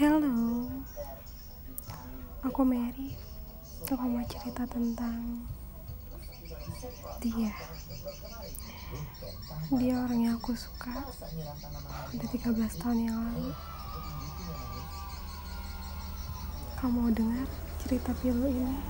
Hello, aku Mary. Aku mau cerita tentang dia. Dia orang yang aku suka udah 13 tahun yang lalu. Kamu mau dengar cerita pilu ini?